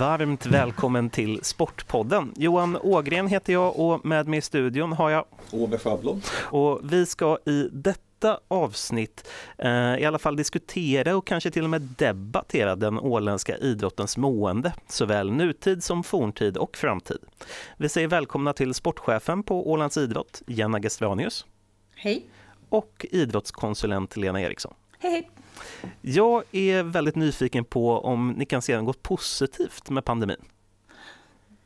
Varmt välkommen till Sportpodden. Johan Ågren heter jag och med mig i studion har jag Ove Schablon. Och vi ska i detta avsnitt eh, i alla fall diskutera och kanske till och med debattera den åländska idrottens mående, såväl nutid som forntid och framtid. Vi säger välkomna till sportchefen på Ålands idrott, Jenna Gestranius. Hej. Och idrottskonsulent Lena Eriksson. Hej, hej. Jag är väldigt nyfiken på om ni kan se något positivt med pandemin.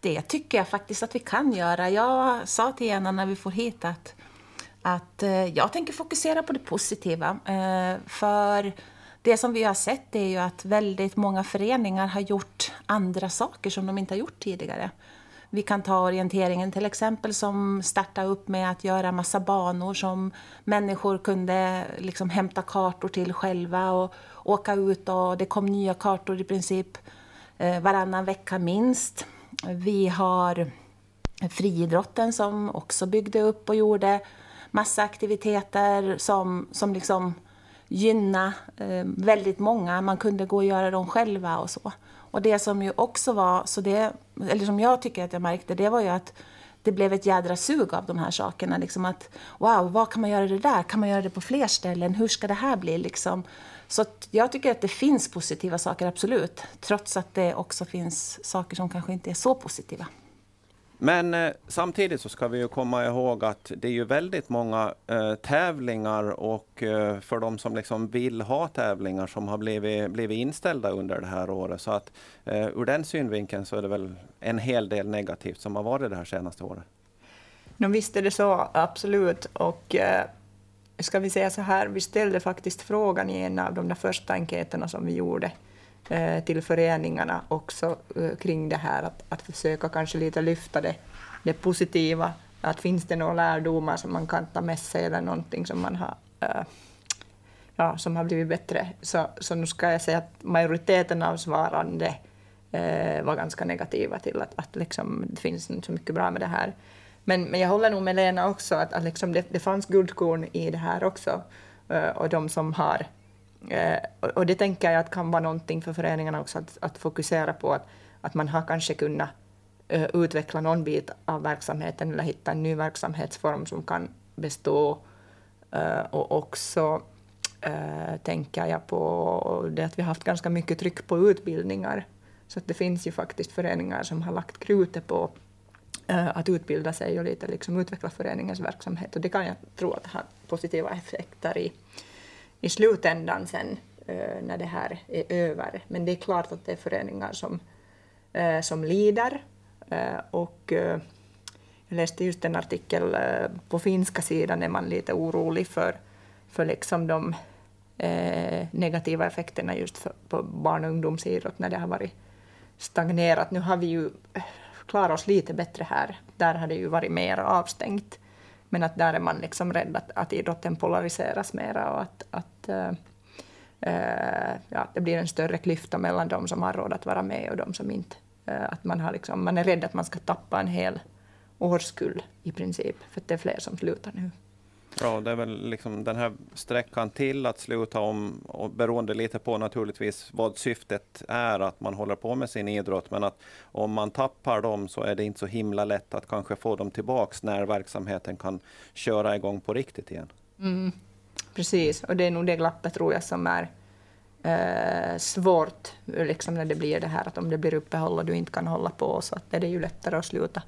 Det tycker jag faktiskt att vi kan göra. Jag sa till Jenna när vi får hit att, att eh, jag tänker fokusera på det positiva. Eh, för det som vi har sett är ju att väldigt många föreningar har gjort andra saker som de inte har gjort tidigare. Vi kan ta orienteringen till exempel som startade upp med att göra massa banor som människor kunde liksom hämta kartor till själva och åka ut och det kom nya kartor i princip eh, varannan vecka minst. Vi har friidrotten som också byggde upp och gjorde massa aktiviteter som, som liksom gynna eh, väldigt många. Man kunde gå och göra dem själva och så. Och det som ju också var, så det, eller som jag tycker att jag märkte, det var ju att det blev ett jädra sug av de här sakerna. Liksom att, wow, vad kan man göra det där? Kan man göra det på fler ställen? Hur ska det här bli? Liksom? Så jag tycker att det finns positiva saker, absolut. Trots att det också finns saker som kanske inte är så positiva. Men eh, samtidigt så ska vi ju komma ihåg att det är ju väldigt många eh, tävlingar och eh, för de som liksom vill ha tävlingar som har blivit, blivit inställda under det här året. Så att eh, ur den synvinkeln så är det väl en hel del negativt som har varit det här senaste året. No, visst är det så, absolut. Och eh, ska vi säga så här, vi ställde faktiskt frågan i en av de där första enkäterna som vi gjorde Eh, till föreningarna också eh, kring det här att, att försöka kanske lite lyfta det, det positiva. Att finns det några lärdomar som man kan ta med sig eller någonting som man har eh, ja, som har blivit bättre. Så, så nu ska jag säga att majoriteten av svarande eh, var ganska negativa till att, att liksom, det finns inte så mycket bra med det här. Men, men jag håller nog med Lena också, att, att liksom det, det fanns guldkorn i det här också. Eh, och de som har Eh, och det tänker jag att kan vara någonting för föreningarna också att, att fokusera på, att, att man har kanske kunnat eh, utveckla någon bit av verksamheten eller hitta en ny verksamhetsform som kan bestå. Eh, och också tänker jag på det att vi har haft ganska mycket tryck på utbildningar. Så att det finns ju faktiskt föreningar som har lagt krutet på att utbilda sig och lite liksom utveckla föreningens verksamhet. Och det kan jag tro att har positiva effekter i, i slutändan sen eh, när det här är över. Men det är klart att det är föreningar som, eh, som lider. Eh, och jag läste just en artikel på finska sidan är man lite orolig för, för liksom de negativa effekterna just för, på barn och ungdomsidrott när det har varit stagnerat. Nu har vi ju klarat oss lite bättre här. Där har det ju varit mer avstängt. Men att där är man liksom rädd att, att idrotten polariseras mera och att, att äh, ja, det blir en större klyfta mellan de som har råd att vara med och de som inte. Äh, att man, har liksom, man är rädd att man ska tappa en hel årskull i princip, för att det är fler som slutar nu. Ja, det är väl liksom den här sträckan till att sluta om, och beroende lite på naturligtvis vad syftet är, att man håller på med sin idrott. Men att om man tappar dem så är det inte så himla lätt att kanske få dem tillbaks när verksamheten kan köra igång på riktigt igen. Mm, precis, och det är nog det glappet tror jag som är eh, svårt, liksom när det blir det här att om det blir uppehåll och du inte kan hålla på så att är det ju lättare att sluta.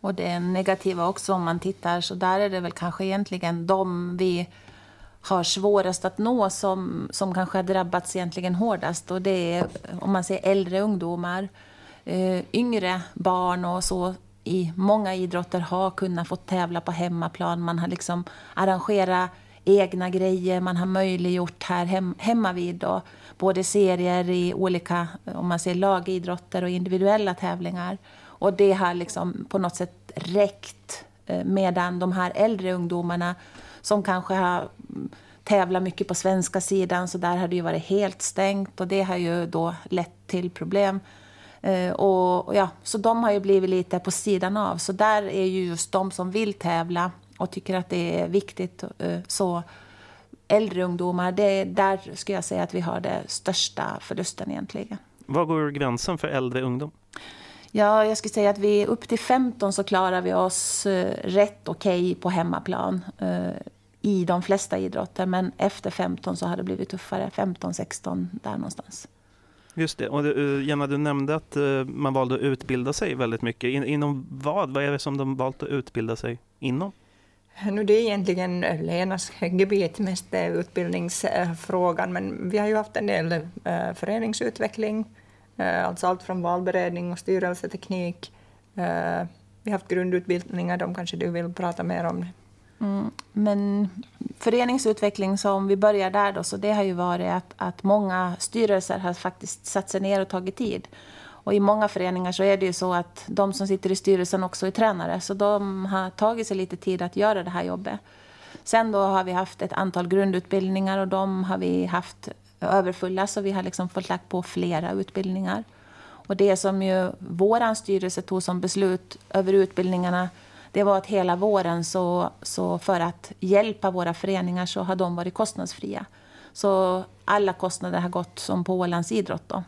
Och det negativa också om man tittar, så där är det väl kanske egentligen de vi har svårast att nå som, som kanske har drabbats egentligen hårdast. Och det är om man säger äldre ungdomar, eh, yngre barn och så i många idrotter har kunnat få tävla på hemmaplan. Man har liksom arrangerat egna grejer, man har möjliggjort här hem, hemma vid då, både serier i olika om man säger lagidrotter och individuella tävlingar. Och det har liksom på något sätt räckt eh, medan de här äldre ungdomarna som kanske har mm, tävlat mycket på svenska sidan så där har det ju varit helt stängt och det har ju då lett till problem. Eh, och, ja, så de har ju blivit lite på sidan av. Så där är ju just de som vill tävla och tycker att det är viktigt. Eh, så äldre ungdomar, det, där skulle jag säga att vi har den största förlusten egentligen. Var går gränsen för äldre ungdom? Ja, jag skulle säga att vi upp till 15 så klarar vi oss eh, rätt okej okay på hemmaplan eh, i de flesta idrotter. Men efter 15 så har det blivit tuffare. 15, 16, där någonstans. Just det. Och eh, Jenna, du nämnde att man valde att utbilda sig väldigt mycket. inom vad? Vad är det som de valt att utbilda sig inom? Nu det är egentligen Lenas gebit, mest utbildningsfrågan, men vi har ju haft en del föreningsutveckling, Eh, alltså allt från valberedning och styrelseteknik. Eh, vi har haft grundutbildningar, de kanske du vill prata mer om? Mm, men föreningsutveckling, om vi börjar där då, så det har ju varit att, att många styrelser har faktiskt satt sig ner och tagit tid. Och i många föreningar så är det ju så att de som sitter i styrelsen också är tränare, så de har tagit sig lite tid att göra det här jobbet. Sen då har vi haft ett antal grundutbildningar och de har vi haft överfulla, så vi har liksom fått lagt på flera utbildningar. Och det som ju vår styrelse tog som beslut över utbildningarna det var att hela våren så, så för att hjälpa våra föreningar så har de varit kostnadsfria. Så alla kostnader har gått som på Ålands idrott. Då.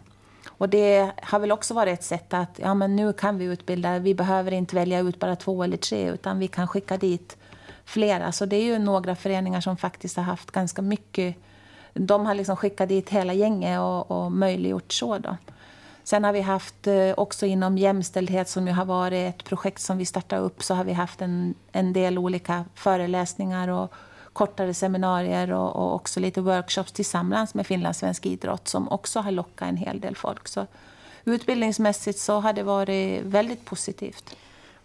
Och det har väl också varit ett sätt att ja, men nu kan vi utbilda. Vi behöver inte välja ut bara två eller tre utan vi kan skicka dit flera. Så det är ju några föreningar som faktiskt har haft ganska mycket. De har liksom skickat dit hela gänget och, och möjliggjort så. Då. Sen har vi haft eh, också inom jämställdhet som ju har varit ett projekt som vi startade upp så har vi haft en, en del olika föreläsningar och kortare seminarier och, och också lite workshops tillsammans med finlandssvensk idrott som också har lockat en hel del folk. Så utbildningsmässigt så har det varit väldigt positivt.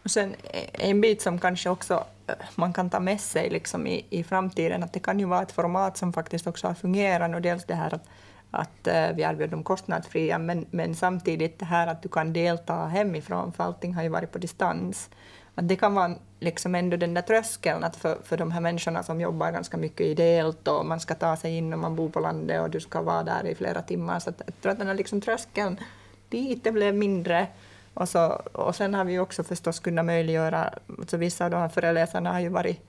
Och sen en bit som kanske också eh, man kan ta med sig liksom i, i framtiden, att det kan ju vara ett format som faktiskt också har fungerat. Och dels det här att att eh, vi erbjuder dem kostnadsfria, men, men samtidigt det här att du kan delta hemifrån, för allting har ju varit på distans. Att det kan vara liksom ändå den där tröskeln att för, för de här människorna som jobbar ganska mycket ideellt och man ska ta sig in om man bor på landet och du ska vara där i flera timmar. Så att, jag tror att den här liksom tröskeln dit det blev mindre. Och, så, och sen har vi också förstås kunnat möjliggöra, så vissa av de här föreläsarna har ju varit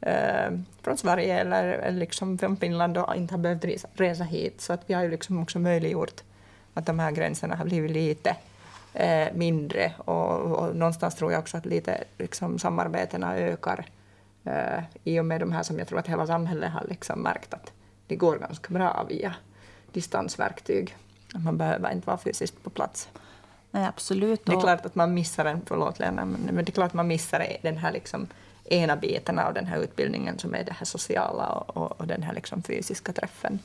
eh, från Sverige eller, eller liksom från Finland och inte har behövt resa, resa hit. Så att vi har ju liksom också möjliggjort att de här gränserna har blivit lite eh, mindre. Och, och, någonstans tror jag också att lite liksom, samarbetena ökar eh, i och med de här som jag tror att hela samhället har liksom märkt att det går ganska bra via distansverktyg. Man behöver inte vara fysiskt på plats. Nej, absolut. Det är klart att man missar en, förlåt Lena, men det är klart att man missar den här liksom ena biten av den här utbildningen som är det här sociala och, och, och den här liksom fysiska träffen.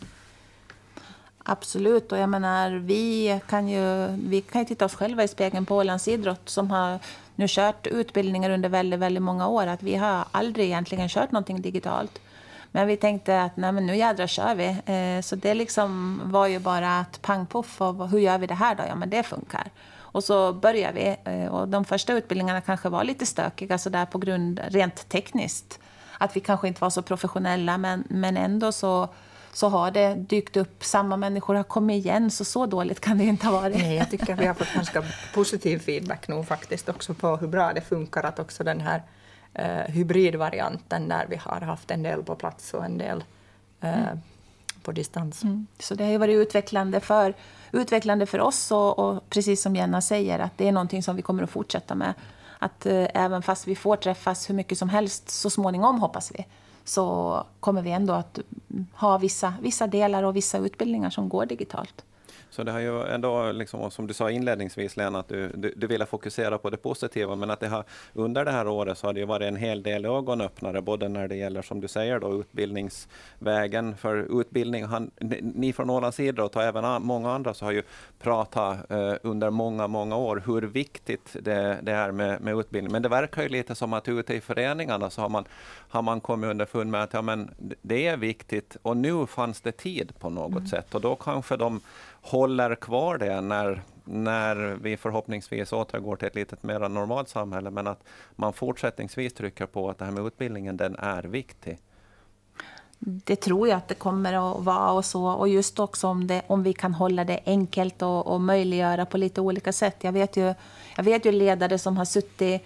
Absolut, och jag menar, vi kan ju, vi kan ju titta oss själva i spegeln på Ålands idrott som har nu kört utbildningar under väldigt, väldigt många år. Att vi har aldrig egentligen kört någonting digitalt. Men vi tänkte att nej, men nu jädrar kör vi. Eh, så det liksom var ju bara att pang poff, och hur gör vi det här då? Ja, men det funkar. Och så börjar vi. Eh, och de första utbildningarna kanske var lite stökiga så där på grund rent tekniskt. Att vi kanske inte var så professionella, men, men ändå så så har det dykt upp, samma människor har kommit igen, så så dåligt kan det inte ha varit. Nej, jag tycker vi har fått ganska positiv feedback nu faktiskt också på hur bra det funkar, att också den här eh, hybridvarianten där vi har haft en del på plats och en del eh, mm på distans. Mm. Så det har ju varit utvecklande för utvecklande för oss och, och, precis som Jenna säger, att det är någonting som vi kommer att fortsätta med. Att eh, även fast vi får träffas hur mycket som helst så småningom, hoppas vi, så kommer vi ändå att ha vissa, vissa delar och vissa utbildningar som går digitalt. Så det har ju ändå, liksom, som du sa inledningsvis Lena, att du, du, du ville fokusera på det positiva, men att det har, under det här året så har det ju varit en hel del ögonöppnare, både när det gäller, som du säger, då, utbildningsvägen. För utbildning, han, ni från Ålands idrott och även många andra så har ju pratat eh, under många, många år hur viktigt det, det är med, med utbildning. Men det verkar ju lite som att ute i föreningarna så har man, har man kommit underfund med att ja, men det är viktigt och nu fanns det tid på något mm. sätt och då kanske de håller kvar det när, när vi förhoppningsvis återgår till ett lite mer normalt samhälle, men att man fortsättningsvis trycker på att det här med utbildningen, den är viktig. Det tror jag att det kommer att vara och så. Och just också om, det, om vi kan hålla det enkelt och, och möjliggöra på lite olika sätt. Jag vet ju, jag vet ju ledare som har suttit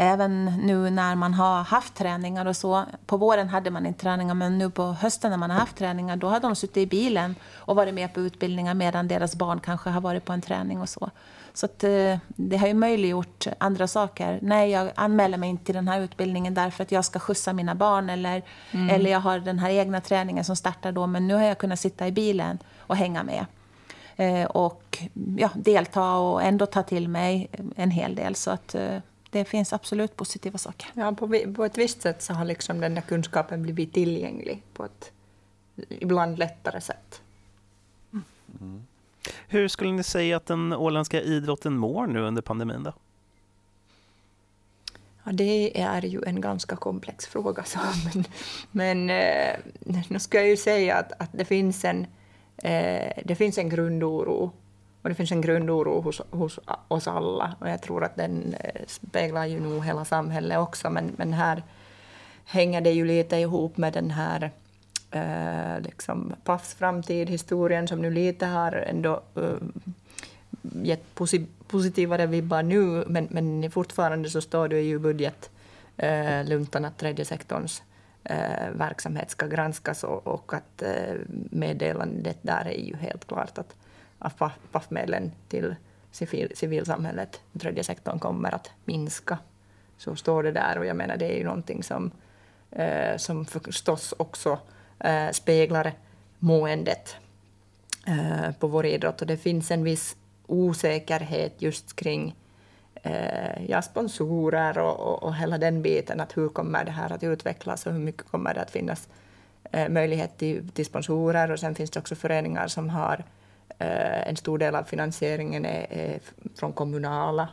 även nu när man har haft träningar och så. På våren hade man inte träningar, men nu på hösten när man har haft träningar, då har de suttit i bilen och varit med på utbildningar medan deras barn kanske har varit på en träning och så. Så att, eh, det har ju möjliggjort andra saker. Nej, jag anmäler mig inte till den här utbildningen därför att jag ska skjutsa mina barn eller, mm. eller jag har den här egna träningen som startar då, men nu har jag kunnat sitta i bilen och hänga med. Eh, och ja, delta och ändå ta till mig en hel del. Så att eh, det finns absolut positiva saker. Ja, på, på ett visst sätt så har liksom den där kunskapen blivit tillgänglig på ett ibland lättare sätt. Mm. Hur skulle ni säga att den åländska idrotten mår nu under pandemin? Då? Ja, det är ju en ganska komplex fråga. Så, men men eh, nu ska jag ju säga att, att det, finns en, eh, det finns en grundoro och det finns en grundoro hos, hos oss alla och jag tror att den eh, speglar ju nog hela samhället också men, men här hänger det ju lite ihop med den här eh, liksom Pafs framtid, historien som nu lite har ändå eh, gett posi positivare vibbar nu, men, men fortfarande så står det ju i budgetluntan eh, att tredje sektorns eh, verksamhet ska granskas och, och att eh, meddelandet där är ju helt klart att, att PAF-medlen till civil, civilsamhället, tredje sektorn, kommer att minska. Så står det där och jag menar det är ju någonting som, eh, som förstås också eh, speglar måendet eh, på vår idrott. Och det finns en viss osäkerhet just kring eh, ja, sponsorer och, och, och, hela den biten. Att hur kommer det här att utvecklas och hur mycket kommer det att finnas eh, möjlighet till, till sponsorer. Och sen finns det också föreningar som har eh, Eh, en stor del av finansieringen är, är från kommunala.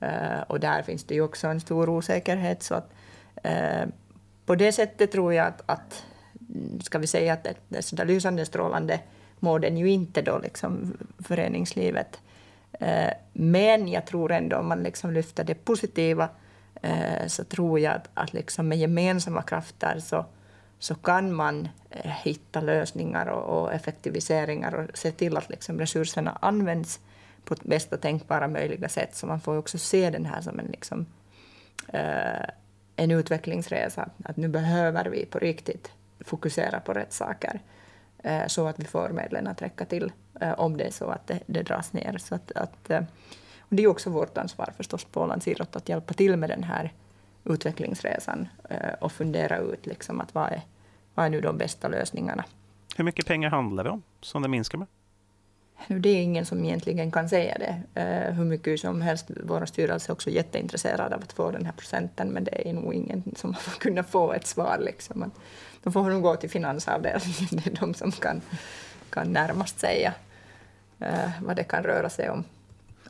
Eh, och där finns det ju också en stor osäkerhet. Så att, eh, på det sättet tror jag att, att mm, ska vi säga att det, så där lysande strålande mår den ju inte då, liksom, föreningslivet. Men jag tror ändå om man liksom lyfter det positiva så tror jag att, att liksom med gemensamma krafter så, så kan man eh, hitta lösningar och, och, effektiviseringar och se till att liksom resurserna används på bästa tänkbara möjliga sätt. Så man får också se den här som en, liksom, eh, en utvecklingsresa. Att nu behöver vi på riktigt fokusera på rätt saker eh, så att vi får medlen att räcka till eh, om det är så att det, det dras ner. Så att, att, eh, och det är också vårt ansvar förstås på Ålands idrott att hjälpa till med den här utvecklingsresan och fundera ut liksom att vad, är, vad är nu de bästa lösningarna. Hur mycket pengar handlar det om som det minskar med? Det är ingen som egentligen kan säga det. Uh, hur mycket som helst. Vår styrelse är också jätteintresserad av att få den här procenten, men det är nog ingen som har kunnat få ett svar. Liksom. Då får nog gå till finansavdelningen, det är de som kan, kan närmast säga uh, vad det kan röra sig om.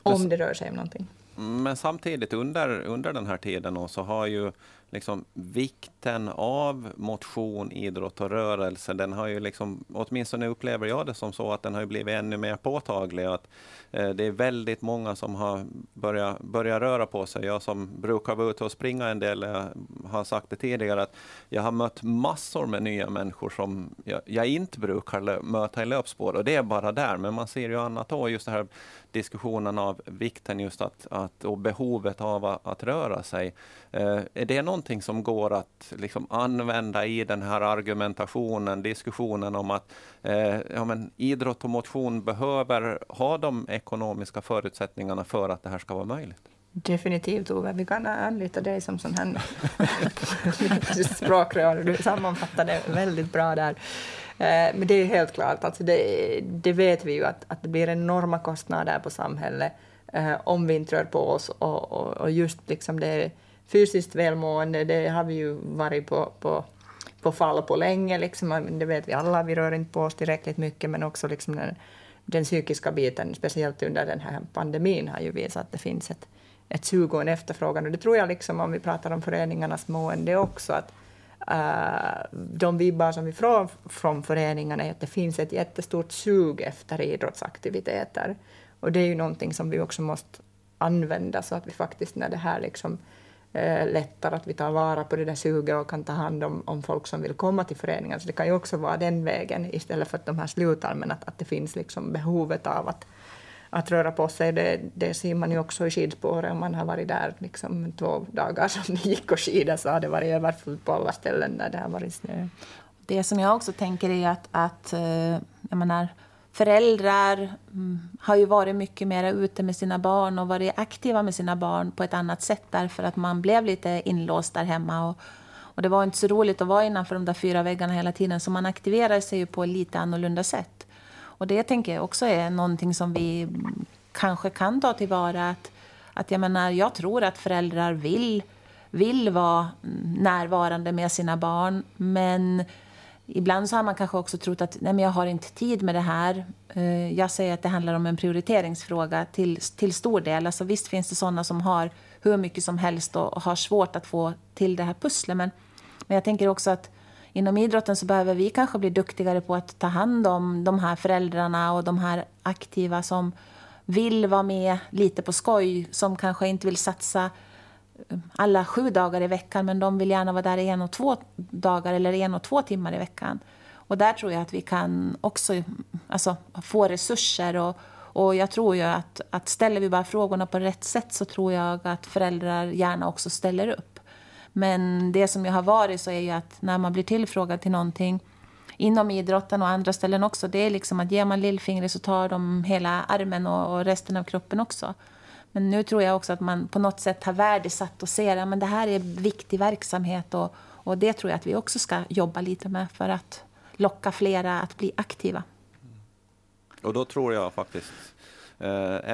Om det rör sig om någonting. Men samtidigt under, under den här tiden så har ju liksom vikten av motion, idrott och rörelse, den har ju liksom, åtminstone upplever jag det som så, att den har blivit ännu mer påtaglig. Att, eh, det är väldigt många som har börjat, börjat röra på sig. Jag som brukar vara ute och springa en del, jag har sagt det tidigare, att jag har mött massor med nya människor som jag, jag inte brukar möta i löpspår. Och det är bara där, men man ser ju annat då. just det här diskussionen av vikten just att, att och behovet av att, att röra sig. Eh, är det någonting som går att liksom använda i den här argumentationen, diskussionen om att eh, ja, men idrott och motion behöver ha de ekonomiska förutsättningarna för att det här ska vara möjligt? Definitivt Ove, vi kan anlita dig som sån här språkrör. Du sammanfattade väldigt bra där. Eh, men det är helt klart, alltså det, det vet vi ju att, att det blir enorma kostnader på samhället eh, om vi inte rör på oss. Och, och, och just liksom det fysiskt välmående, det har vi ju varit på, på, på fall på länge. Liksom. Det vet vi alla, vi rör inte på oss tillräckligt mycket, men också liksom den, den psykiska biten, speciellt under den här pandemin, har ju visat att det finns ett, ett sug och en efterfrågan. Och det tror jag, liksom, om vi pratar om föreningarnas mående också, att uh, de vibbar som vi får från föreningarna är att det finns ett jättestort sug efter idrottsaktiviteter. Och det är ju någonting som vi också måste använda så att vi faktiskt när det här liksom eh, lättare att vi tar vara på det där suget och kan ta hand om, om folk som vill komma till föreningen. Så det kan ju också vara den vägen istället för att de här slutar, men att, att det finns liksom behovet av att, att röra på sig. Det, det ser man ju också i skidspåret. Om man har varit där liksom två dagar som det gick och skida så har det varit överfullt på alla ställen där det har varit snö. Det som jag också tänker är att, att eh, jag menar, föräldrar mm, har ju varit mycket mer ute med sina barn och varit aktiva med sina barn på ett annat sätt därför att man blev lite inlåst där hemma. Och, och det var inte så roligt att vara innanför de där fyra väggarna hela tiden så man aktiverar sig ju på ett lite annorlunda sätt. Och det tänker jag också är någonting som vi kanske kan ta tillvara. Att, att jag, menar, jag tror att föräldrar vill, vill vara närvarande med sina barn men Ibland så har man kanske också trott att nej men jag har inte tid med det här. Eh, jag säger att det handlar om en prioriteringsfråga till, till stor del. Alltså visst finns det sådana som har hur mycket som helst och har svårt att få till det här pusslet. Men, men jag tänker också att inom idrotten så behöver vi kanske bli duktigare på att ta hand om de här föräldrarna och de här aktiva som vill vara med lite på skoj, som kanske inte vill satsa alla sju dagar i veckan men de vill gärna vara där en och två dagar eller en och två timmar i veckan. Och där tror jag att vi kan också alltså, få resurser och, och jag tror ju att, att ställer vi bara frågorna på rätt sätt så tror jag att föräldrar gärna också ställer upp. Men det som jag har varit så är ju att när man blir tillfrågad till någonting inom idrotten och andra ställen också, det är liksom att ger man lillfingret så tar de hela armen och, och resten av kroppen också. Men nu tror jag också att man på något sätt har värdesatt och ser att det här är viktig verksamhet. Och, och det tror jag att vi också ska jobba lite med för att locka flera att bli aktiva. Och då tror jag faktiskt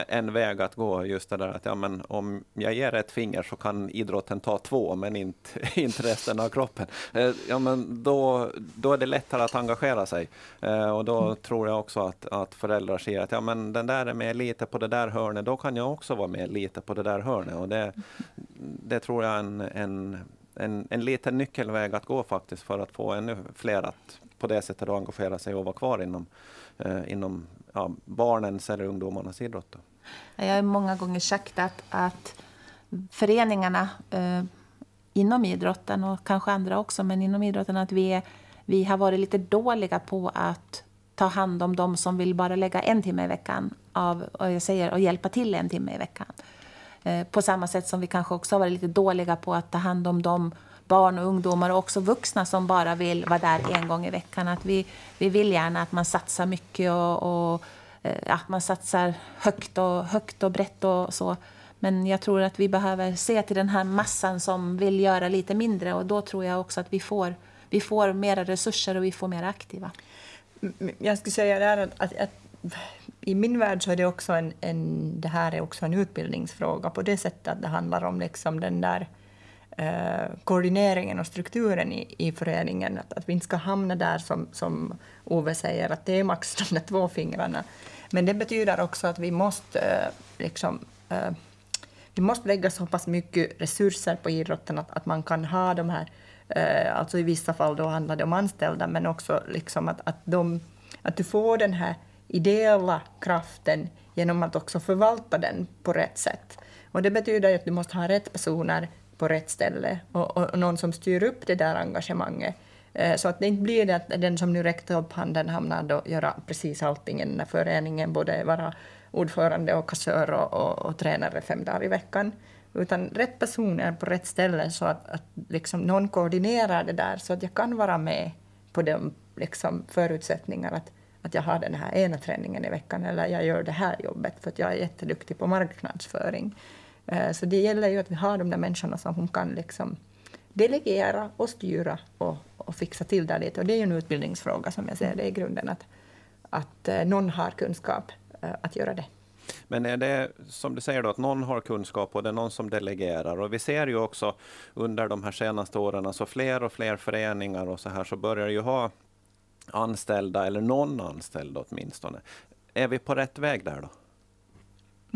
en väg att gå, just det där att ja, men om jag ger ett finger så kan idrotten ta två, men inte, inte resten av kroppen. Eh, ja, men då, då är det lättare att engagera sig. Eh, och då mm. tror jag också att, att föräldrar ser att ja, men den där är med lite på det där hörnet, då kan jag också vara med lite på det där hörnet. Och det, det tror jag är en, en, en, en liten nyckelväg att gå faktiskt för att få ännu fler att på det sättet engagera sig och vara kvar inom, eh, inom ja, barnens eller ungdomarnas idrott. Då. Jag har många gånger sagt att, att föreningarna eh, inom idrotten och kanske andra också, men inom idrotten att vi, är, vi har varit lite dåliga på att ta hand om de som vill bara lägga en timme i veckan av, och jag säger, och hjälpa till en timme i veckan. Eh, på samma sätt som vi kanske också har varit lite dåliga på att ta hand om de barn och ungdomar och också vuxna som bara vill vara där en gång i veckan. Att vi, vi vill gärna att man satsar mycket och, och eh, att man satsar högt och, högt och brett och så. Men jag tror att vi behöver se till den här massan som vill göra lite mindre och då tror jag också att vi får, vi får mera resurser och vi får mer aktiva. Jag skulle säga där att, att, att i min värld så är det också en, en, det här är också en utbildningsfråga på det sättet att det handlar om liksom den där eh, koordineringen och strukturen i, i föreningen. Att, att vi inte ska hamna där som, som Ove säger, att det är max de där två fingrarna. Men det betyder också att vi måste eh, liksom, eh, vi måste lägga så pass mycket resurser på idrotten att, att man kan ha de här, eh, alltså i vissa fall då handlar det om anställda, men också liksom att, att, de, att du får den här ideella kraften genom att också förvalta den på rätt sätt. Och det betyder att du måste ha rätt personer på rätt ställe och, och, någon som styr upp det där engagemanget. Eh, så att det inte blir det att den som nu räckte upp handen hamnar att göra precis allting i den här föreningen, både vara ordförande och kassör och, och, och, tränare fem dagar i veckan. Utan rätt personer på rätt ställe så att, att liksom någon koordinerar det där så att jag kan vara med på de liksom, förutsättningar att, att jag har den här ena träningen i veckan eller jag gör det här jobbet för att jag är jätteduktig på marknadsföring. Eh, så det gäller ju att vi har de där människorna som hon kan liksom delegera och styra och, och fixa till det lite. Och det är ju en utbildningsfråga som jag ser det i grunden, att, att eh, någon har kunskap eh, att göra det. Men är det som du säger då, att någon har kunskap och det är någon som delegerar? Och vi ser ju också under de här senaste åren, alltså fler och fler föreningar och så här, så börjar ju ha anställda, eller någon anställd åtminstone. Är vi på rätt väg där då?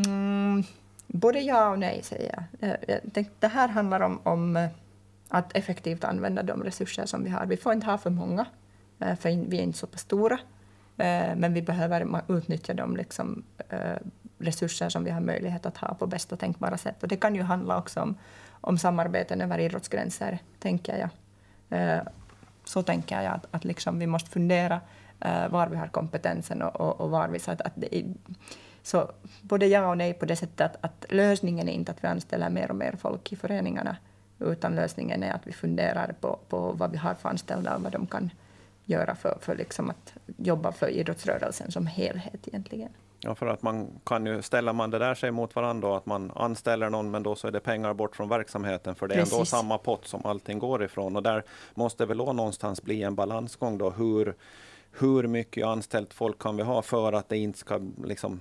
Mm, Både ja och nej, säger jag. Eh, eh det här handlar om, om eh, att effektivt använda de resurser som vi har. Vi får inte ha för många, eh, för vi är inte så pass stora. Men vi behöver utnyttja de liksom, resurser som vi har möjlighet att ha på bästa tänkbara sätt. Och det kan ju handla också om, om samarbeten över idrottsgränser, tänker jag. Så tänker jag att, att liksom vi måste fundera var vi har kompetensen och, och, och var vi... Så att, att det, så både ja och nej på det sättet att, att lösningen är inte att vi anställer mer och mer folk i föreningarna, utan lösningen är att vi funderar på, på vad vi har för anställda och vad de kan göra för, för liksom att jobba för idrottsrörelsen som helhet egentligen. Ja, för att man kan ju, ställer man det där sig mot varandra, att man anställer någon men då så är det pengar bort från verksamheten, för det är Precis. ändå samma pott som allting går ifrån. Och där måste väl någonstans bli en balansgång då, hur, hur mycket anställt folk kan vi ha för att det inte ska liksom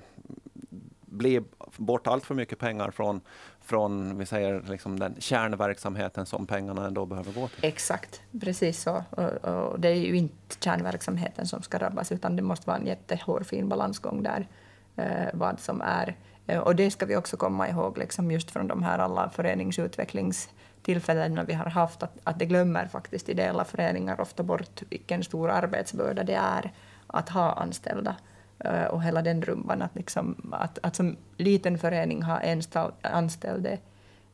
bli bort allt för mycket pengar från, från vi säger, liksom den kärnverksamheten som pengarna ändå behöver gå till. Exakt, precis så. Och, och det är ju inte kärnverksamheten som ska drabbas, utan det måste vara en jättehårfin balansgång där, eh, vad som är. Eh, och det ska vi också komma ihåg, liksom just från de här alla föreningsutvecklingstillfällena vi har haft, att, att det glömmer faktiskt ideella föreningar ofta bort vilken stor arbetsbörda det är att ha anställda. Eh, och hela den rumban. Att, liksom, att, att som liten förening ha en anställd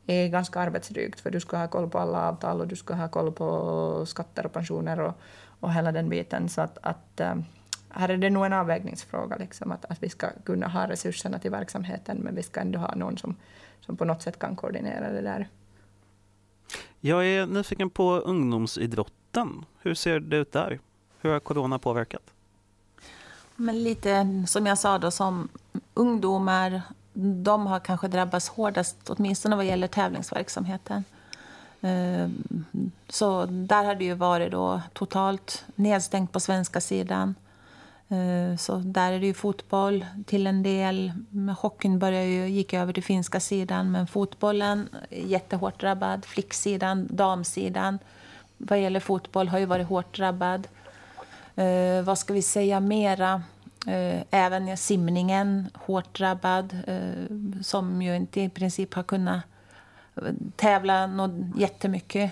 är ganska arbetsdrygt, för du ska ha koll på alla avtal och du ska ha koll på skatter och pensioner och, och hela den biten. Så att, att eh, här är det nog en avvägningsfråga, liksom, att, att vi ska kunna ha resurserna till verksamheten, men vi ska ändå ha någon som, som på något sätt kan koordinera det där. Jag är nyfiken på ungdomsidrotten. Hur ser det ut där? Hur har corona påverkat? Men lite som jag sa då, som ungdomar, de har kanske drabbats hårdast, åtminstone vad gäller tävlingsverksamheten. Ehm, så där har det ju varit då totalt nedstängt på svenska sidan. Ehm, så där är det ju fotboll till en del. Hockeyn började ju, gick över till finska sidan, men fotbollen är jättehårt drabbad. Flicksidan, damsidan, vad gäller fotboll har ju varit hårt drabbad. Eh, vad ska vi säga mera? Eh, även simningen, hårt drabbad, eh, som ju inte i princip har kunnat eh, tävla något jättemycket.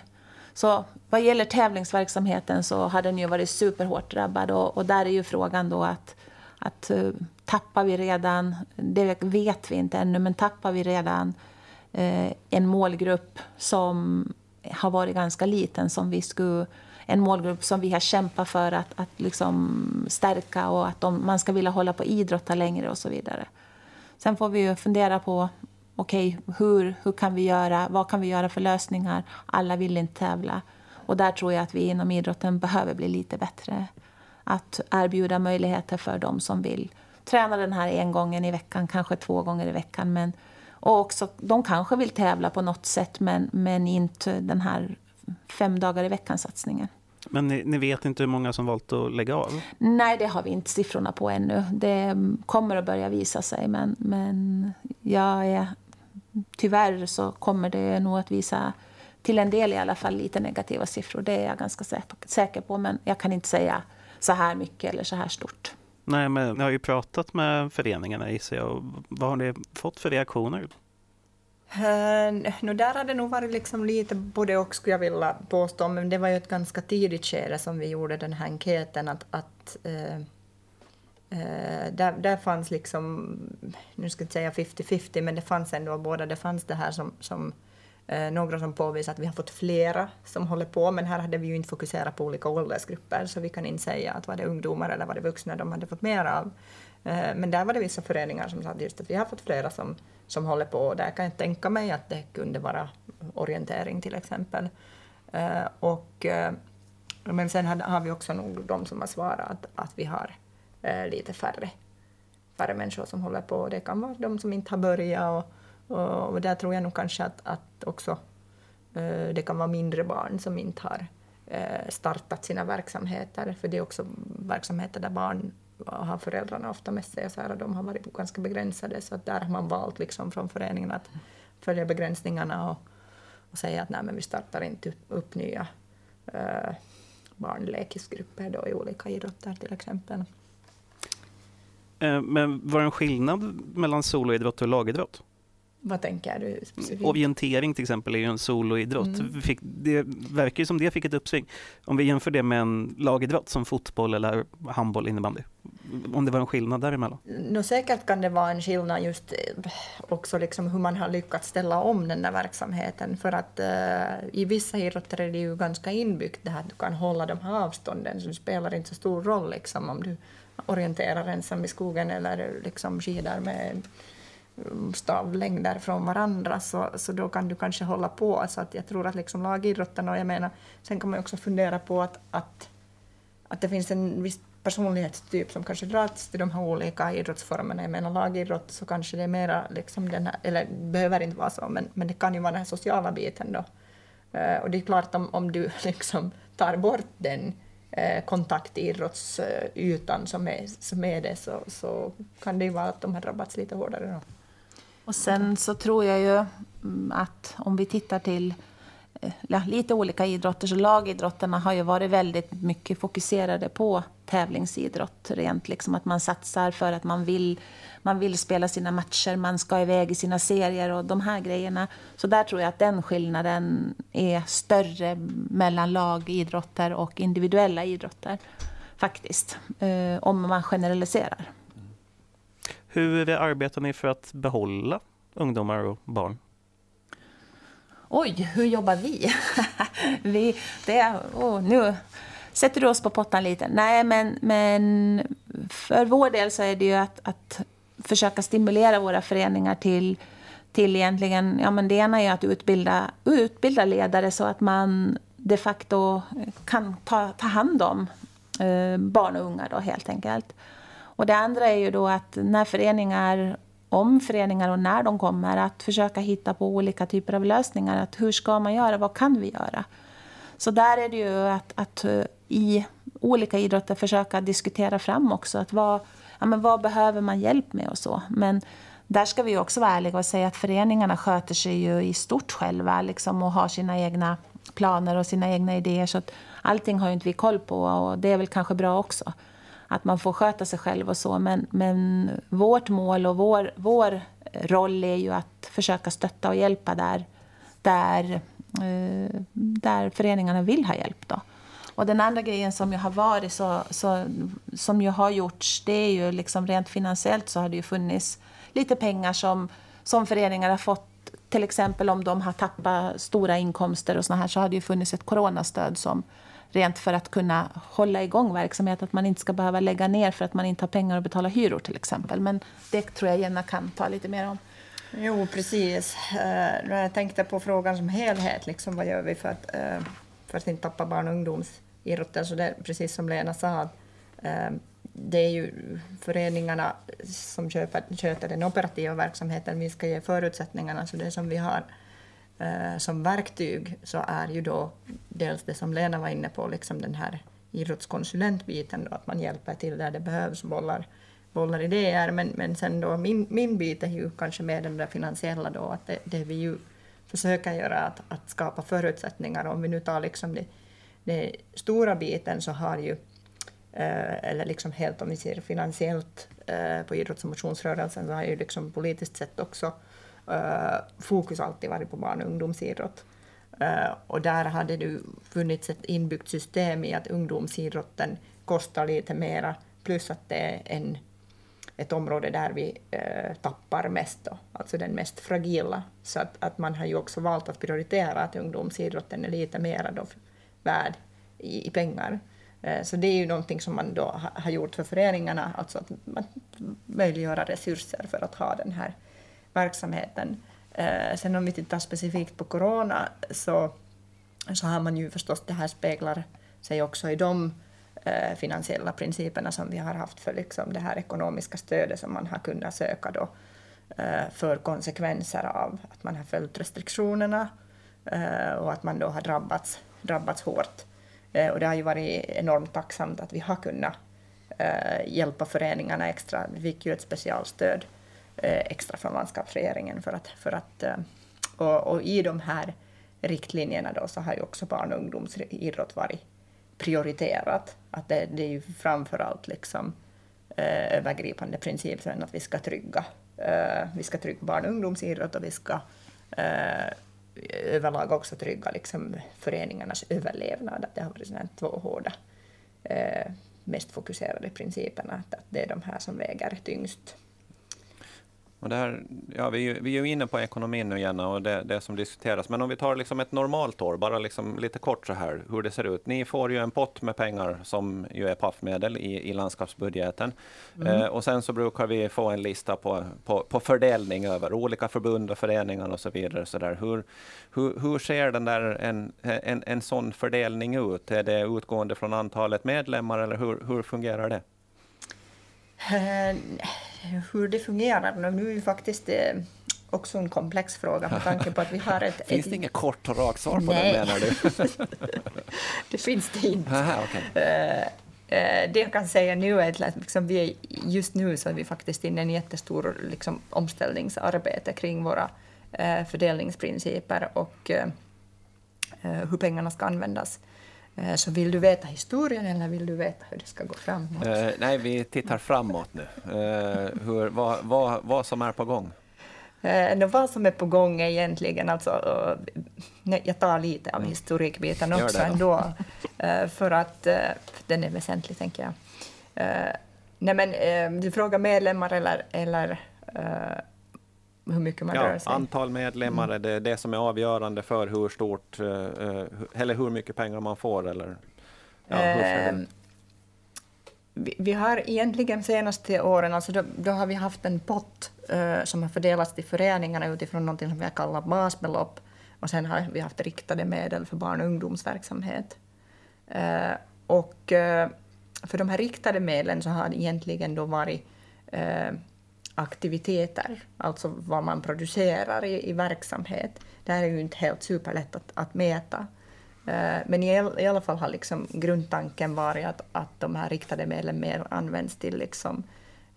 Så vad gäller tävlingsverksamheten så har den ju varit superhårt drabbad och, och där är ju frågan då att, att eh, tappar vi redan, det vet vi inte ännu, men tappar vi redan eh, en målgrupp som har varit ganska liten som vi skulle en målgrupp som vi har kämpat för att, att liksom stärka och att de, man ska vilja hålla på idrotta längre och så vidare. Sen får vi ju fundera på okej, okay, hur, hur kan vi göra, vad kan vi göra för lösningar? Alla vill inte tävla. Och där tror jag att vi inom idrotten behöver bli lite bättre. Att erbjuda möjligheter för de som vill träna den här en gången i veckan, kanske två gånger i veckan. Men, och också, de kanske vill tävla på något sätt, men, men inte den här fem dagar i veckan-satsningen. Men ni, ni, vet inte hur många som valt att lägga av? Nej, det har vi inte siffrorna på ännu. Det kommer att börja visa sig, men, men jag är, tyvärr så kommer det nog att visa till en del i alla fall lite negativa siffror. Det är jag ganska säker på, men jag kan inte säga så här mycket eller så här stort. Nej, men ni har ju pratat med föreningarna gissar jag. Vad har ni fått för reaktioner? Eh, uh, no, där har det nog varit liksom lite både och, skulle jag vilja påstå, men det var ju ett ganska tidigt skede som vi gjorde den här enkäten, att, att uh, uh, där, där fanns liksom, nu ska jag inte säga 50-50, men det fanns ändå båda. Det fanns det här som, som några som påvisar att vi har fått flera som håller på, men här hade vi ju inte fokuserat på olika åldersgrupper, så vi kan inte säga att var det ungdomar eller var det vuxna de hade fått mer av. Eh, men där var det vissa föreningar som sa just att vi har fått flera som som håller på. och Där kan jag tänka mig att det kunde vara orientering till exempel. Eh, och, eh, men sen har vi också nog de som har svarat att, att vi har lite färre, färre människor som håller på. Det kan vara de som inte har börjat och, och, och där tror jag nog kanske att, att också det kan vara mindre barn som inte har startat sina verksamheter, för det är också verksamheter där barn har föräldrarna ofta med sig, så här, de har varit ganska begränsade, så att där har man valt liksom från föreningen att följa begränsningarna och, och säga att nej, men vi startar inte upp nya eh, äh, barnlekisgrupper då i olika idrotter till exempel. Eh, men var det en skillnad mellan soloidrott och lagidrott? Vad tänker du specifikt? Orientering till exempel är ju en soloidrott. Mm. Fick, det verkar ju som det fick ett uppsving. Om vi jämför det med en lagidrott som fotboll eller handboll, innebandy. Om det var en skillnad däremellan? No, säkert kan det vara en skillnad just eh, också liksom hur man har lyckats ställa om den där verksamheten. För att uh, i vissa idrotter är det ju ganska inbyggt det här att du kan hålla de här avstånden, så det spelar inte så stor roll liksom om du orienterar ensam i skogen eller liksom skidar med stavlängder från varandra, så, så då kan du kanske hålla på. Så att jag tror att liksom lagidrotten, och jag menar, sen kan man också fundera på att, att, att det finns en viss personlighetstyp som kanske dras till de här olika idrottsformerna. Jag menar lagidrott så kanske det är mera, liksom den här, eller det behöver inte vara så, men, men det kan ju vara den här sociala biten då. Uh, och det är klart om, om du liksom tar bort den uh, kontaktidrottsytan som är, som är det så, så kan det ju vara att de har drabbats lite hårdare. Då. Och sen så tror jag ju mm, att om vi tittar till eh, ja, lite olika idrotter, så lagidrotterna har ju varit väldigt mycket fokuserade på tävlingsidrott. Rent liksom att man satsar för att man vill, man vill spela sina matcher, man ska iväg i sina serier och de här grejerna. Så där tror jag att den skillnaden är större mellan lagidrotter och individuella idrotter. Faktiskt, eh, om man generaliserar. Hur arbetar ni för att behålla ungdomar och barn? Oj, hur jobbar vi? vi det, oh, nu sätter du oss på pottan lite. Nej, men, men för vår del så är det ju att, att försöka stimulera våra föreningar till, till egentligen, ja men det ena är att utbilda, utbilda ledare så att man de facto kan ta, ta hand om eh, barn och unga då helt enkelt. Och det andra är ju då att när föreningar, om föreningar och när de kommer, att försöka hitta på olika typer av lösningar. Att hur ska man göra? Vad kan vi göra? Så där är det ju att, att eh, i olika idrotter försöka diskutera fram också. Att vad, ja, men vad behöver man hjälp med och så. Men där ska vi också vara ärliga och säga att föreningarna sköter sig ju i stort själva liksom, och har sina egna planer och sina egna idéer. Så att allting har ju inte vi koll på och det är väl kanske bra också att man får sköta sig själv och så. Men, men vårt mål och vår, vår roll är ju att försöka stötta och hjälpa där, där, eh, där föreningarna vill ha hjälp. Då. Och den andra grejen som jag har varit så, så, som jag har gjorts, det är ju liksom rent finansiellt så har det ju funnits lite pengar som, som föreningar har fått till exempel om de har tappat stora inkomster och såna här så har det ju funnits ett coronastöd som rent för att kunna hålla igång verksamhet. Att man inte ska behöva lägga ner för att man inte har pengar att betala hyror till exempel. Men det tror jag Jenna kan ta lite mer om. Jo, precis. Eh, När jag tänkte på frågan som helhet, liksom, vad gör vi för att, eh, för att inte tappa barn och ungdomsidrotten? Så det, precis som Lena sa, eh, det är ju föreningarna som köper, sköter den operativa verksamheten. Vi ska ge förutsättningarna, så det som vi har Eh, som verktyg så är ju då dels det som Lena var inne på, liksom den här idrottskonsulentbiten, då, att man hjälper till där det behövs, bollar, bollar idéer, men, men sen då min, min bit är ju kanske mer den där finansiella då, att det, det vi ju försöker göra att, att skapa förutsättningar, om vi nu tar liksom det, den stora biten så har ju, eh, eller liksom helt om vi ser finansiellt eh, på idrotts och motionsrörelsen, så har ju liksom politiskt sett också Eh, fokus alltid varit på barn och ungdomsidrott. Eh, och där hade det funnits ett inbyggt system i att ungdomsidrotten kostar lite mera, plus att det är en, ett område där vi eh, tappar mest, då, alltså den mest fragila. Så att, att man har ju också valt att prioritera att ungdomsidrotten är lite mera då värd i, i pengar. Så det är ju någonting som man då har gjort för föreningarna, alltså att man möjliggöra resurser för att ha den här verksamheten. Eh, sen om vi tittar specifikt på corona så, så har man ju förstås, det här speglar sig också i de eh, finansiella principerna som vi har haft för liksom det här ekonomiska stödet som man har kunnat söka då, eh, för konsekvenser av att man har följt restriktionerna eh, och att man då har drabbats, drabbats hårt. Eh, och det har ju varit enormt tacksamt att vi har kunnat eh, hjälpa föreningarna extra. Vi fick ju ett specialstöd Eh, extra från landskapsregeringen. För att, för att, eh, och, och, i de här riktlinjerna då så har ju också barn och ungdomsidrott varit prioriterat. Att det, det är ju framför allt liksom, eh, övergripande principen att vi ska trygga, eh, vi ska trygga barn och ungdomsidrott och vi ska eh, överlag också trygga liksom, föreningarnas överlevnad. Att det har varit såna två hårda, eh, mest fokuserade principerna, att, att det är de här som väger tyngst. Och det här, ja, vi, är, vi är ju inne på ekonomin nu igen och det, det som diskuteras. Men om vi tar liksom ett normalt år, bara liksom lite kort så här, hur det ser ut. Ni får ju en pott med pengar som ju är PAF-medel i, i landskapsbudgeten. Mm. Eh, och sen så brukar vi få en lista på, på, på, fördelning över olika förbund och föreningar och så vidare. Så där. Hur, hur, hur ser den där, en, en, en sån fördelning ut? Är det utgående från antalet medlemmar eller hur, hur fungerar det? Eh, hur det fungerar, nu är ju faktiskt det eh, också en komplex fråga med tanke på att vi har ett... finns ett... det inget kort och rakt svar på Nej. den menar du? det finns det inte. Aha, okay. uh, det jag kan säga nu är att liksom vi är, just nu så är vi faktiskt inne i en jättestor liksom, omställningsarbete kring våra fördelningsprinciper och hur pengarna ska användas. Eh, så vill du veta historien eller vill du veta hur det ska gå framåt? Eh, nej, vi tittar framåt nu. Eh, hur, vad, vad, vad som är på gång? Eh, vad som är på gång är egentligen, alltså, uh, jag tar lite av mm. historikbiten också ändå, uh, för att uh, den är väsentlig, tänker jag. Uh, nej, men, du frågar medlemmar eller, eller hur mycket man ja, rör sig. Antal medlemmar mm. är det, det som är avgörande för hur stort, uh, eller hur mycket pengar man får? Eller, ja, uh, vi, vi, har egentligen senaste åren, alltså då, då har vi haft en pott uh, som har fördelats till föreningarna utifrån något som vi har kallat basbelopp och sen har vi haft riktade medel för barn och ungdomsverksamhet. och för de här riktade medlen så har det egentligen då varit aktiviteter, alltså vad man producerar i, i verksamhet. Det här är ju inte helt superlätt att, att mäta. Eh, men i, i alla fall har liksom grundtanken varit att, att de här riktade medlen mer används till liksom,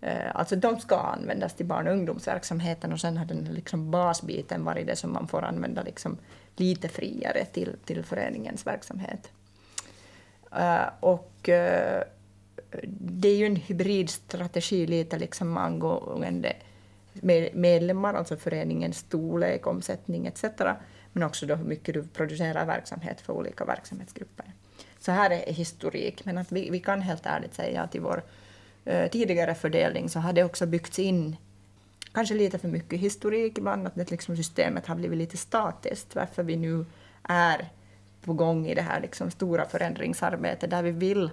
eh, Alltså de ska användas till barn och ungdomsverksamheten och sen har den liksom basbiten varit det som man får använda liksom lite friare till, till föreningens verksamhet. Eh, och det är ju en hybridstrategi lite liksom angående medlemmar, alltså föreningens storlek, omsättning etc. Men också då hur mycket du producerar verksamhet för olika verksamhetsgrupper. Så här är historik, men att vi, vi kan helt ärligt säga att i vår eh, tidigare fördelning så har det också byggts in kanske lite för mycket historik ibland, att det liksom systemet har blivit lite statiskt, varför vi nu är på gång i det här liksom stora förändringsarbetet där vi vill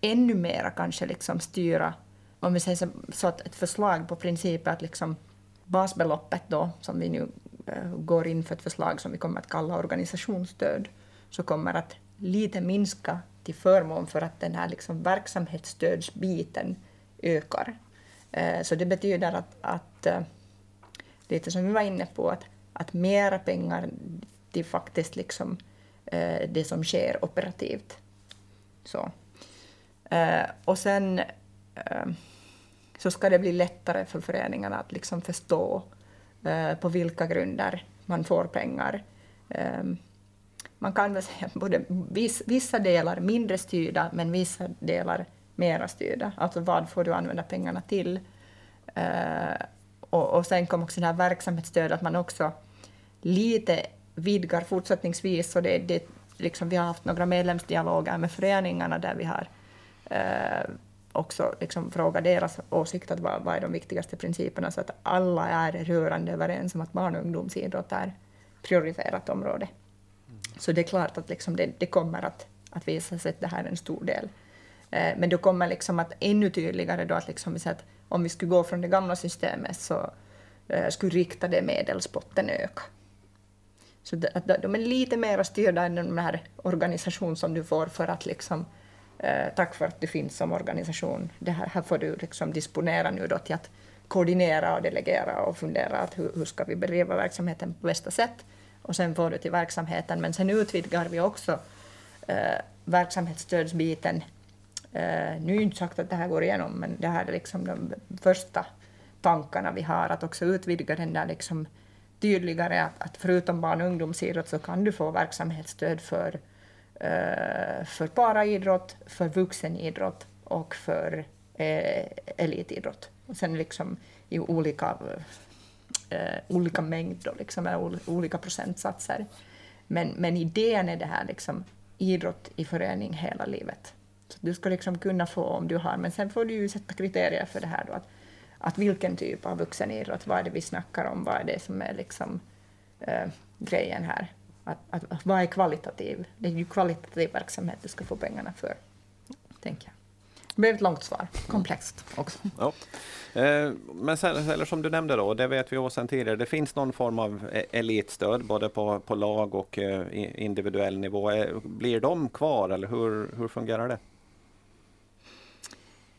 ännu mera kanske liksom styra, om vi säger så, så att ett förslag på principen att liksom basbeloppet då, som vi nu äh, går in för ett förslag som vi kommer att kalla organisationsstöd, så kommer att lite minska till förmån för att den här liksom verksamhetsstödsbiten ökar. Äh, så det betyder att, att äh, lite som vi var inne på, att, att mera pengar till faktiskt liksom, det som sker operativt. Så. Eh, och sen eh, så ska det bli lättare för föreningarna att liksom förstå eh, på vilka grunder man får pengar. Eh, man kan väl säga både viss, vissa delar mindre styrda, men vissa delar mera styrda. Alltså vad får du använda pengarna till? Eh, och, och sen kom också det här verksamhetsstödet, att man också lite vidgar fortsättningsvis. Så det, det, liksom, vi har haft några medlemsdialoger med föreningarna där vi har eh, också liksom fråga deras åsikt, att vad, vad är de viktigaste principerna, så att alla är rörande överens om att barn och ungdomsidrott är prioriterat område. Mm. Så det är klart att liksom det, det, kommer att, att visa sig att det här är en stor del. Eh, men då kommer liksom att ännu tydligare då att, liksom att om vi skulle gå från det gamla systemet så eh, skulle riktade medelspotten öka. Så de, de är lite mer styrda än den här organisation som du får för att liksom Eh, tack för att du finns som organisation. Det här, här får du liksom disponera nu då till att koordinera och delegera och fundera att hur, hur ska vi bedriva verksamheten på bästa sätt. Och sen får du till verksamheten. Men sen utvidgar vi också eh, verksamhetsstödsbiten. Eh, nu är det inte sagt att det här går igenom, men det här är liksom de första tankarna vi har, att också utvidga den där liksom tydligare att, att förutom barn och ungdomsidrott så kan du få verksamhetsstöd för Eh, Eh, för paraidrott, för vuxenidrott och för eh, elitidrott. Och sen liksom i olika, eh, olika mängd, liksom, olika procentsatser. Men, men idén är det här liksom, idrott i förening hela livet. Så du ska liksom kunna få om du har, men sen får du ju sätta kriterier för det här då, att, att vilken typ av vuxenidrott, vad är det vi snackar om, vad är det som är liksom, eh, grejen här? Att, att, att, vad är kvalitativ? Det är ju kvalitativ verksamhet du ska få pengarna för, tänker jag. Det blev ett långt svar, komplext också. Ja. Eh, men sen, eller som du nämnde då, det vet vi också sedan tidigare, det finns någon form av e- elitstöd både på, på lag och eh, individuell nivå. Eh, blir de kvar eller hur, hur fungerar det?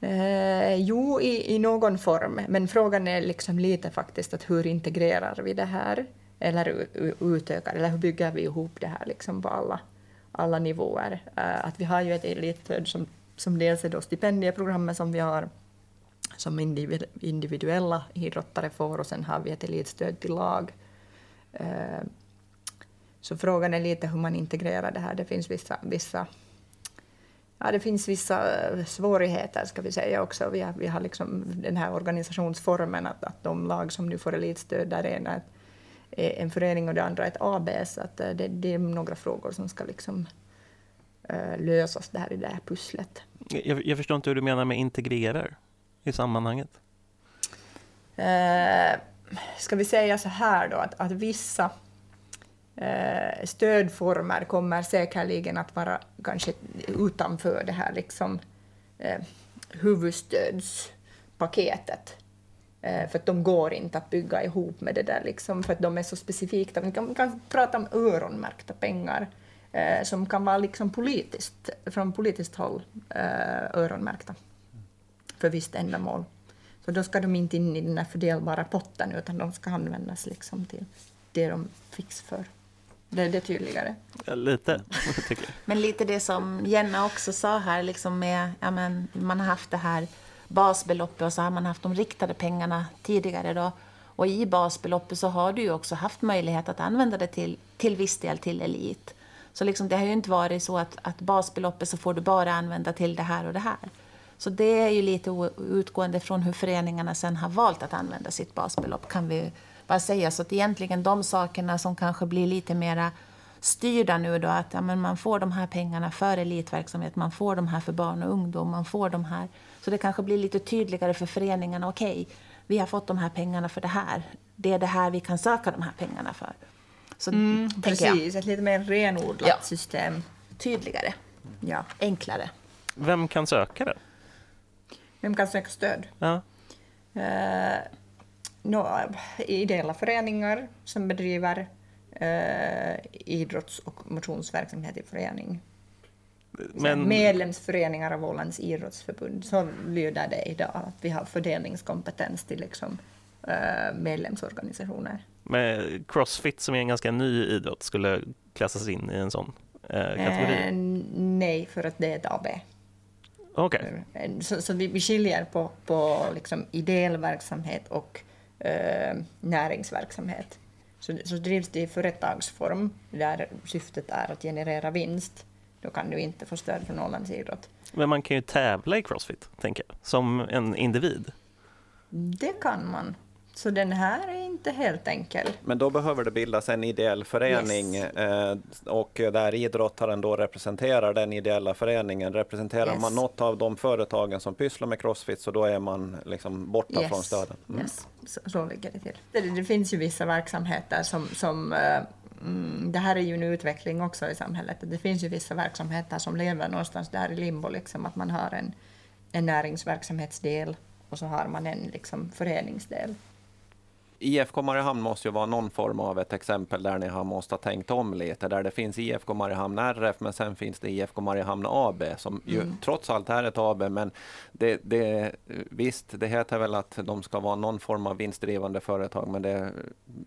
Eh, jo, i, i någon form, men frågan är liksom lite faktiskt att hur integrerar vi det här? Eller utökar, eller hur bygger vi ihop det här liksom på alla, alla nivåer? Eh, att vi har ju ett elitstöd som, som dels är då stipendieprogrammet som vi har som individuella idrottare får och sen har vi ett elitstöd till lag. Eh, så frågan är lite hur man integrerar det här. Det finns vissa, vissa Ja, det finns vissa eh, svårigheter ska vi säga också. Vi har, vi har liksom den här organisationsformen att, att de lag som nu får elitstöd, där är en förening och det andra ett AB, så att eh, det, det är några frågor som ska liksom uh, lösas där i det här pusslet. Jag, jag, förstår inte hur du menar med integrerar i sammanhanget. Uh, ska vi säga så här då, att, att vissa eh, stödformer kommer säkerligen att vara kanske utanför det här liksom, eh, huvudstödspaketet. Eh, för att de går inte att bygga ihop med det där, liksom, för att de är så specifika. Vi kan, kan prata om öronmärkta pengar eh, som kan vara liksom politiskt, från politiskt håll eh, öronmärkta för visst ändamål. Så då ska de inte in i den här fördelbara potten, utan de ska användas liksom till det de fix för. Det, det är tydligare. Ja, lite, tycker jag. Men lite det som Jenna också sa här, liksom med, ja, men, man har haft det här basbeloppet och så har man haft de riktade pengarna tidigare. Då. Och i basbeloppet så har du ju också haft möjlighet att använda det till, till viss del till elit. Så liksom, det har ju inte varit så att, att basbeloppet så får du bara använda till det här och det här. Så det är ju lite utgående från hur föreningarna sen har valt att använda sitt basbelopp kan vi bara säga. Så att egentligen de sakerna som kanske blir lite mera styrda nu då, att ja, men man får de här pengarna för elitverksamhet, man får de här för barn och ungdom, man får de här. Så det kanske blir lite tydligare för föreningarna, okej, okay, vi har fått de här pengarna för det här. Det är det här vi kan söka de här pengarna för. Så, mm, precis, jag. ett lite mer renodlat ja. system. Tydligare, ja. enklare. Vem kan söka det? Vem kan söka stöd? Ja. Uh, no, ideella föreningar som bedriver eh, idrotts och motionsverksamhet i förening. Men... Medlemsföreningar av Ålands idrottsförbund, så lyder det idag, att vi har fördelningskompetens till liksom, eh, medlemsorganisationer. Men Crossfit som är en ganska ny idrott skulle klassas in i en sån eh, kategori? Eh, nej, för att det är ett AB. Okay. Eh, så, så vi, vi skiljer på, på liksom ideell verksamhet och eh, näringsverksamhet. Så, så drivs det i företagsform, där syftet är att generera vinst, då kan du inte få stöd från Ålands idrott. Men man kan ju tävla i Crossfit, tänker jag, som en individ. Det kan man. Så den här är inte helt enkel. Men då behöver det bildas en ideell förening yes. eh, och där idrottaren då representerar den ideella föreningen. Representerar yes. man något av de företagen som pysslar med crossfit så då är man liksom borta yes. från stöden. Mm. Yes. Så, så ligger det till. Det, det, finns ju vissa verksamheter som, som eh, mm, det här är ju en utveckling också i samhället. Det finns ju vissa verksamheter som lever någonstans där i limbo, liksom, att man har en, en näringsverksamhetsdel och så har man en liksom, föreningsdel. IFK Mariehamn måste ju vara någon form av ett exempel där ni har måste ha tänkt om lite. Där det finns IFK Mariehamn RF, men sen finns det IFK Mariehamn AB som ju mm. trots allt är ett AB. Men det, det, visst, det heter väl att de ska vara någon form av vinstdrivande företag, men det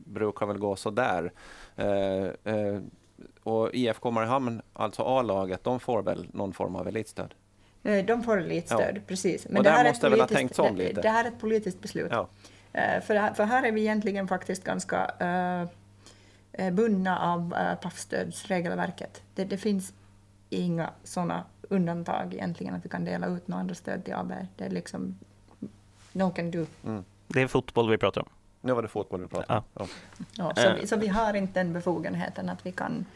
brukar väl gå så där. Eh, eh, och IFK Mariehamn, alltså A-laget, de får väl någon form av elitstöd? Eh, de får elitstöd, ja. precis. Men och det här måste väl ha tänkt om lite? Det, det här är ett politiskt beslut. Ja. Eh, för, för här är vi egentligen faktiskt ganska uh, bundna av uh, PAF-stödsregelverket. Det, det finns inga sådana undantag egentligen att vi kan dela ut några andra stöd till AB. Det är liksom no can do. Mm. Det är fotboll vi pratar om. Nu var det fotboll vi pratade om. Ja. Ja. så, vi, så vi har inte den befogenheten att vi kan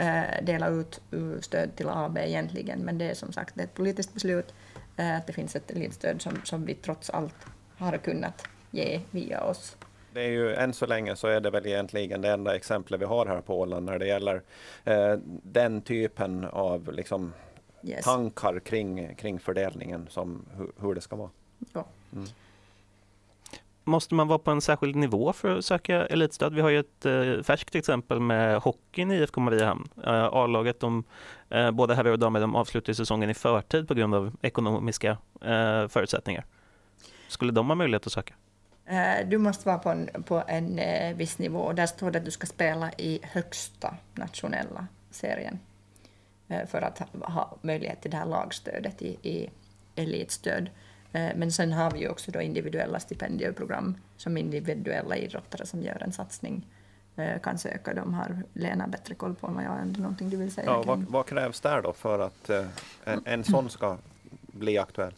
uh, dela ut stöd till AB egentligen, men det är som sagt ett politiskt beslut att det finns ett elidstöd som, som vi trots allt har kunnat ge via oss. Det är ju, än så länge så är det väl egentligen det enda exemplet vi har här på Åland när det gäller eh, den typen av liksom, yes. tankar kring, kring fördelningen, som hur, hur det ska vara. Ja. Mm. Måste man vara på en särskild nivå för att söka elitstöd? Vi har ju ett eh, färskt exempel med hockeyn i IFK Mariehamn. Eh, A-laget, de, eh, både herrar och damer, de avslutar säsongen i förtid på grund av ekonomiska eh, förutsättningar. Skulle de ha möjlighet att söka? Eh, du måste vara på en, på en eh, viss nivå. Där står det att du ska spela i högsta nationella serien eh, för att ha möjlighet till det här lagstödet i, i elitstöd. Men sen har vi ju också då individuella stipendieprogram som individuella idrottare som gör en satsning kan söka. De har Lena bättre koll på än vad jag är. Någonting du vill säga? Ja, vad, vad, krävs där då för att en, en sån ska bli aktuell?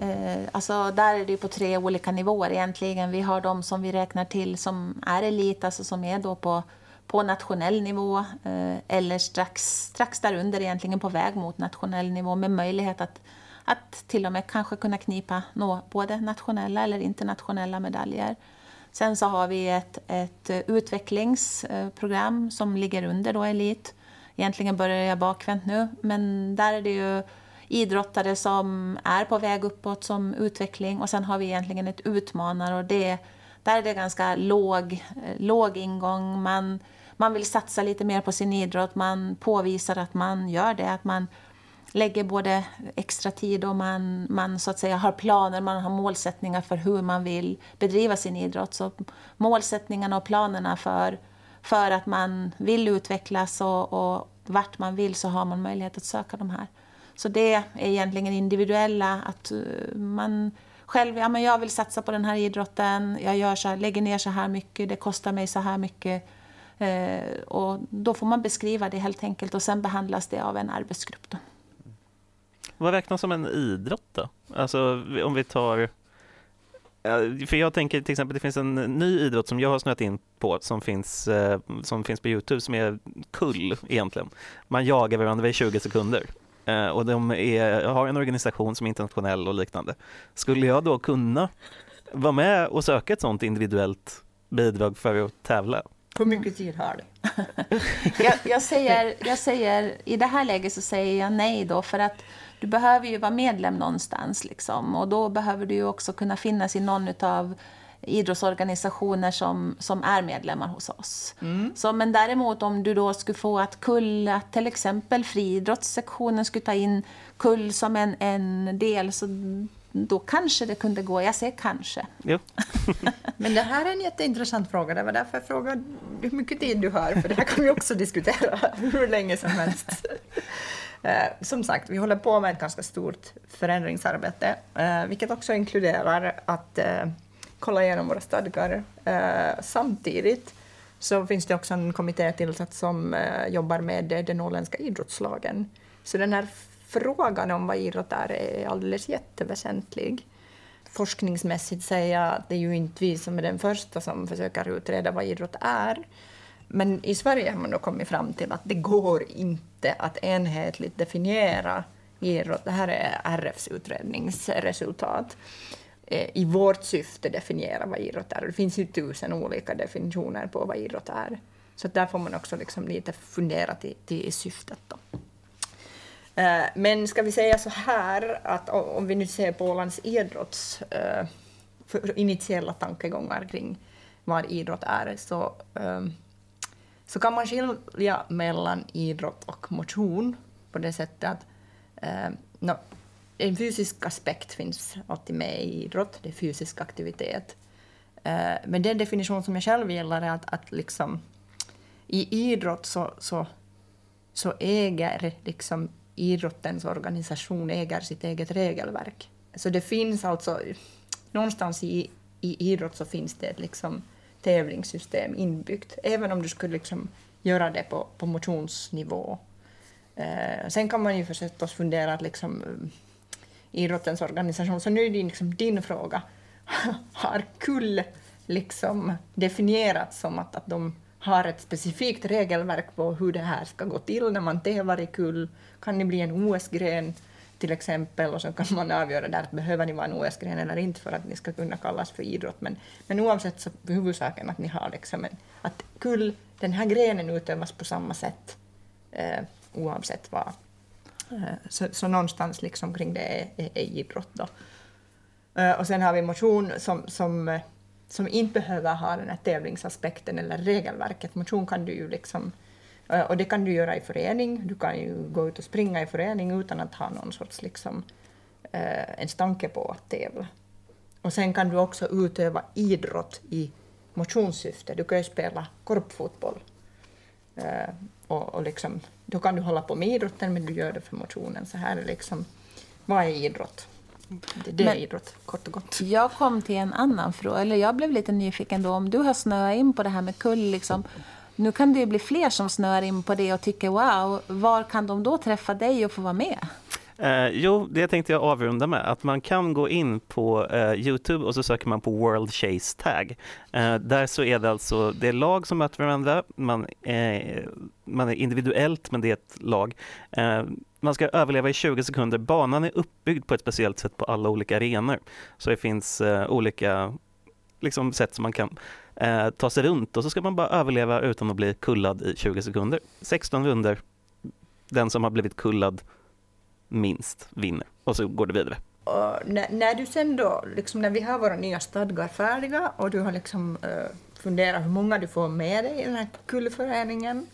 Eh, alltså där är det på tre olika nivåer egentligen. Vi har de som vi räknar till som är elit, alltså som är då på, på nationell nivå eh, eller strax, strax därunder egentligen på väg mot nationell nivå med möjlighet att, att till och med kanske kunna knipa nå både nationella eller internationella medaljer. Sen så har vi ett, ett eh, utvecklingsprogram eh, som ligger under då elit. Egentligen börjar jag bakvänt nu, men där är det ju idrottare som är på väg uppåt som utveckling och sen har vi egentligen ett utmanare och det, där är det ganska låg, eh, låg ingång. Man, man vill satsa lite mer på sin idrott, man påvisar att man gör det, att man lägger både extra tid och man, man så att säga har planer, man har målsättningar för hur man vill bedriva sin idrott. Så målsättningarna och planerna för, för att man vill utvecklas och, och vart man vill så har man möjlighet att söka de här. Så det är egentligen individuella, att eh, man själv, ja men jag vill satsa på den här idrotten, jag gör så här, lägger ner så här mycket, det kostar mig så här mycket. Eh, och då får man beskriva det helt enkelt och sen behandlas det av en arbetsgrupp. Då. Vad räknas som en idrott då? Alltså om vi tar eh, för jag tänker till exempel, det finns en ny idrott som jag har snöat in på som finns, eh, som finns på Youtube som är kull egentligen. Man jagar varandra i 20 sekunder. Eh, och de är, har en organisation som är internationell och liknande. Skulle jag då kunna vara med och söka ett sådant individuellt bidrag för att tävla? Hur mycket tid har du? jag, jag, säger, jag säger, I det här läget så säger jag nej då, för att du behöver ju vara medlem någonstans. Liksom, och då behöver du ju också kunna finnas i någon av idrottsorganisationer som, som är medlemmar hos oss. Mm. Så, men däremot om du då skulle få att kull, att till exempel friidrottssektionen skulle ta in kull som en, en del, så då kanske det kunde gå. Jag säger kanske. Jo. Men det här är en jätteintressant fråga. Det var därför jag frågade hur mycket tid du har, för det här kan vi också diskutera hur länge som helst. Eh, som sagt, vi håller på med ett ganska stort förändringsarbete, eh, vilket också inkluderar att eh, kolla igenom våra stadgar. Eh, samtidigt så finns det också en kommitté tillsatt som eh, jobbar med den åländska idrottslagen. Så den här frågan om vad idrott är är alldeles jätteväsentlig. Forskningsmässigt säger jag att det är ju inte vi som är den första som försöker utreda vad idrott är. Men i Sverige har man då kommit fram till att det går inte att enhetligt definiera idrott. Det här är RFs utredningsresultat. Eh, I vårt syfte definiera vad idrott är. Det finns ju tusen olika definitioner på vad idrott är. Så där får man också liksom lite fundera till, till syftet. Då. Eh, men ska vi säga så här, att om vi nu ser på Ålands idrotts eh, initiella tankegångar kring vad idrott är, så, ehm, så kan man skilja mellan idrott och motion på det sättet att ehm, en fysisk aspekt finns alltid med i idrott, det är fysisk aktivitet. Eh, men den definition som jag själv gillar är att, att liksom, i idrott så, så, så äger liksom idrottens organisation äger sitt eget regelverk. Så det finns alltså, någonstans i, i idrott så finns det ett liksom tävlingssystem inbyggt, även om du skulle liksom göra det på, på motionsnivå. Eh, sen kan man ju förstås fundera att liksom, idrottens organisation. Så nu är det liksom din fråga. Har KULL liksom definierats som att, att de har ett specifikt regelverk på hur det här ska gå till när man tävlar i KULL? Kan det bli en OS-gren? till exempel, och så kan man avgöra där att behöver ni vara en OS-gren eller inte för att ni ska kunna kallas för idrott. Men, men oavsett så är huvudsaken att ni har liksom en, att kull, den här grenen utövas på samma sätt eh, oavsett vad. Eh, så, så någonstans liksom kring det är, är, är idrott. Då. Eh, och sen har vi motion som, som, eh, som inte behöver ha den här tävlingsaspekten eller regelverket. Motion kan du ju liksom och det kan du göra i förening. Du kan ju gå ut och springa i förening utan att ha någon sorts liksom, eh, en tanke på att tävla. Och sen kan du också utöva idrott i motionssyfte. Du kan ju spela korpfotboll. Eh, och, och liksom, då kan du hålla på med idrotten, men du gör det för motionen. Så här är liksom, vad är idrott? Det, det är idrott, kort och gott. Jag kom till en annan fråga, eller jag blev lite nyfiken då, om du har snöat in på det här med kull, liksom, nu kan det ju bli fler som snör in på det och tycker wow, var kan de då träffa dig och få vara med? Eh, jo, det tänkte jag avrunda med, att man kan gå in på eh, Youtube och så söker man på World Chase Tag. Eh, där så är det alltså, det är lag som möter varandra, man, eh, man är individuellt men det är ett lag. Eh, man ska överleva i 20 sekunder, banan är uppbyggd på ett speciellt sätt på alla olika arenor. Så det finns eh, olika liksom, sätt som man kan eh, ta sig runt och så ska man bara överleva utan att bli kullad i 20 sekunder. 16 runder, den som har blivit kullad minst vinner och så går det vidare. Och när, när du sen då, liksom när vi har våra nya stadgar färdiga och du har liksom uh, funderat hur många du får med dig i den här kullföreningen,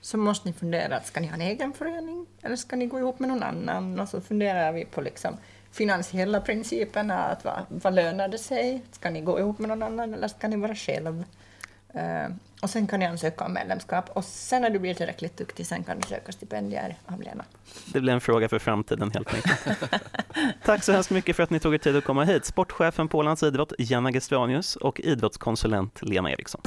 så måste ni fundera, ska ni ha en egen förening eller ska ni gå ihop med någon annan? Och så funderar vi på liksom, finansiella principerna, att vad, vad lönar det sig? Ska ni gå ihop med någon annan eller ska ni vara själv? Uh, och sen kan ni ansöka om medlemskap och sen när du blir tillräckligt duktig sen kan du söka stipendier av Lena. Det blir en fråga för framtiden helt enkelt. Tack så hemskt mycket för att ni tog er tid att komma hit. Sportchefen på Ålands Idrott, Jenna Gestranius och idrottskonsulent Lena Eriksson.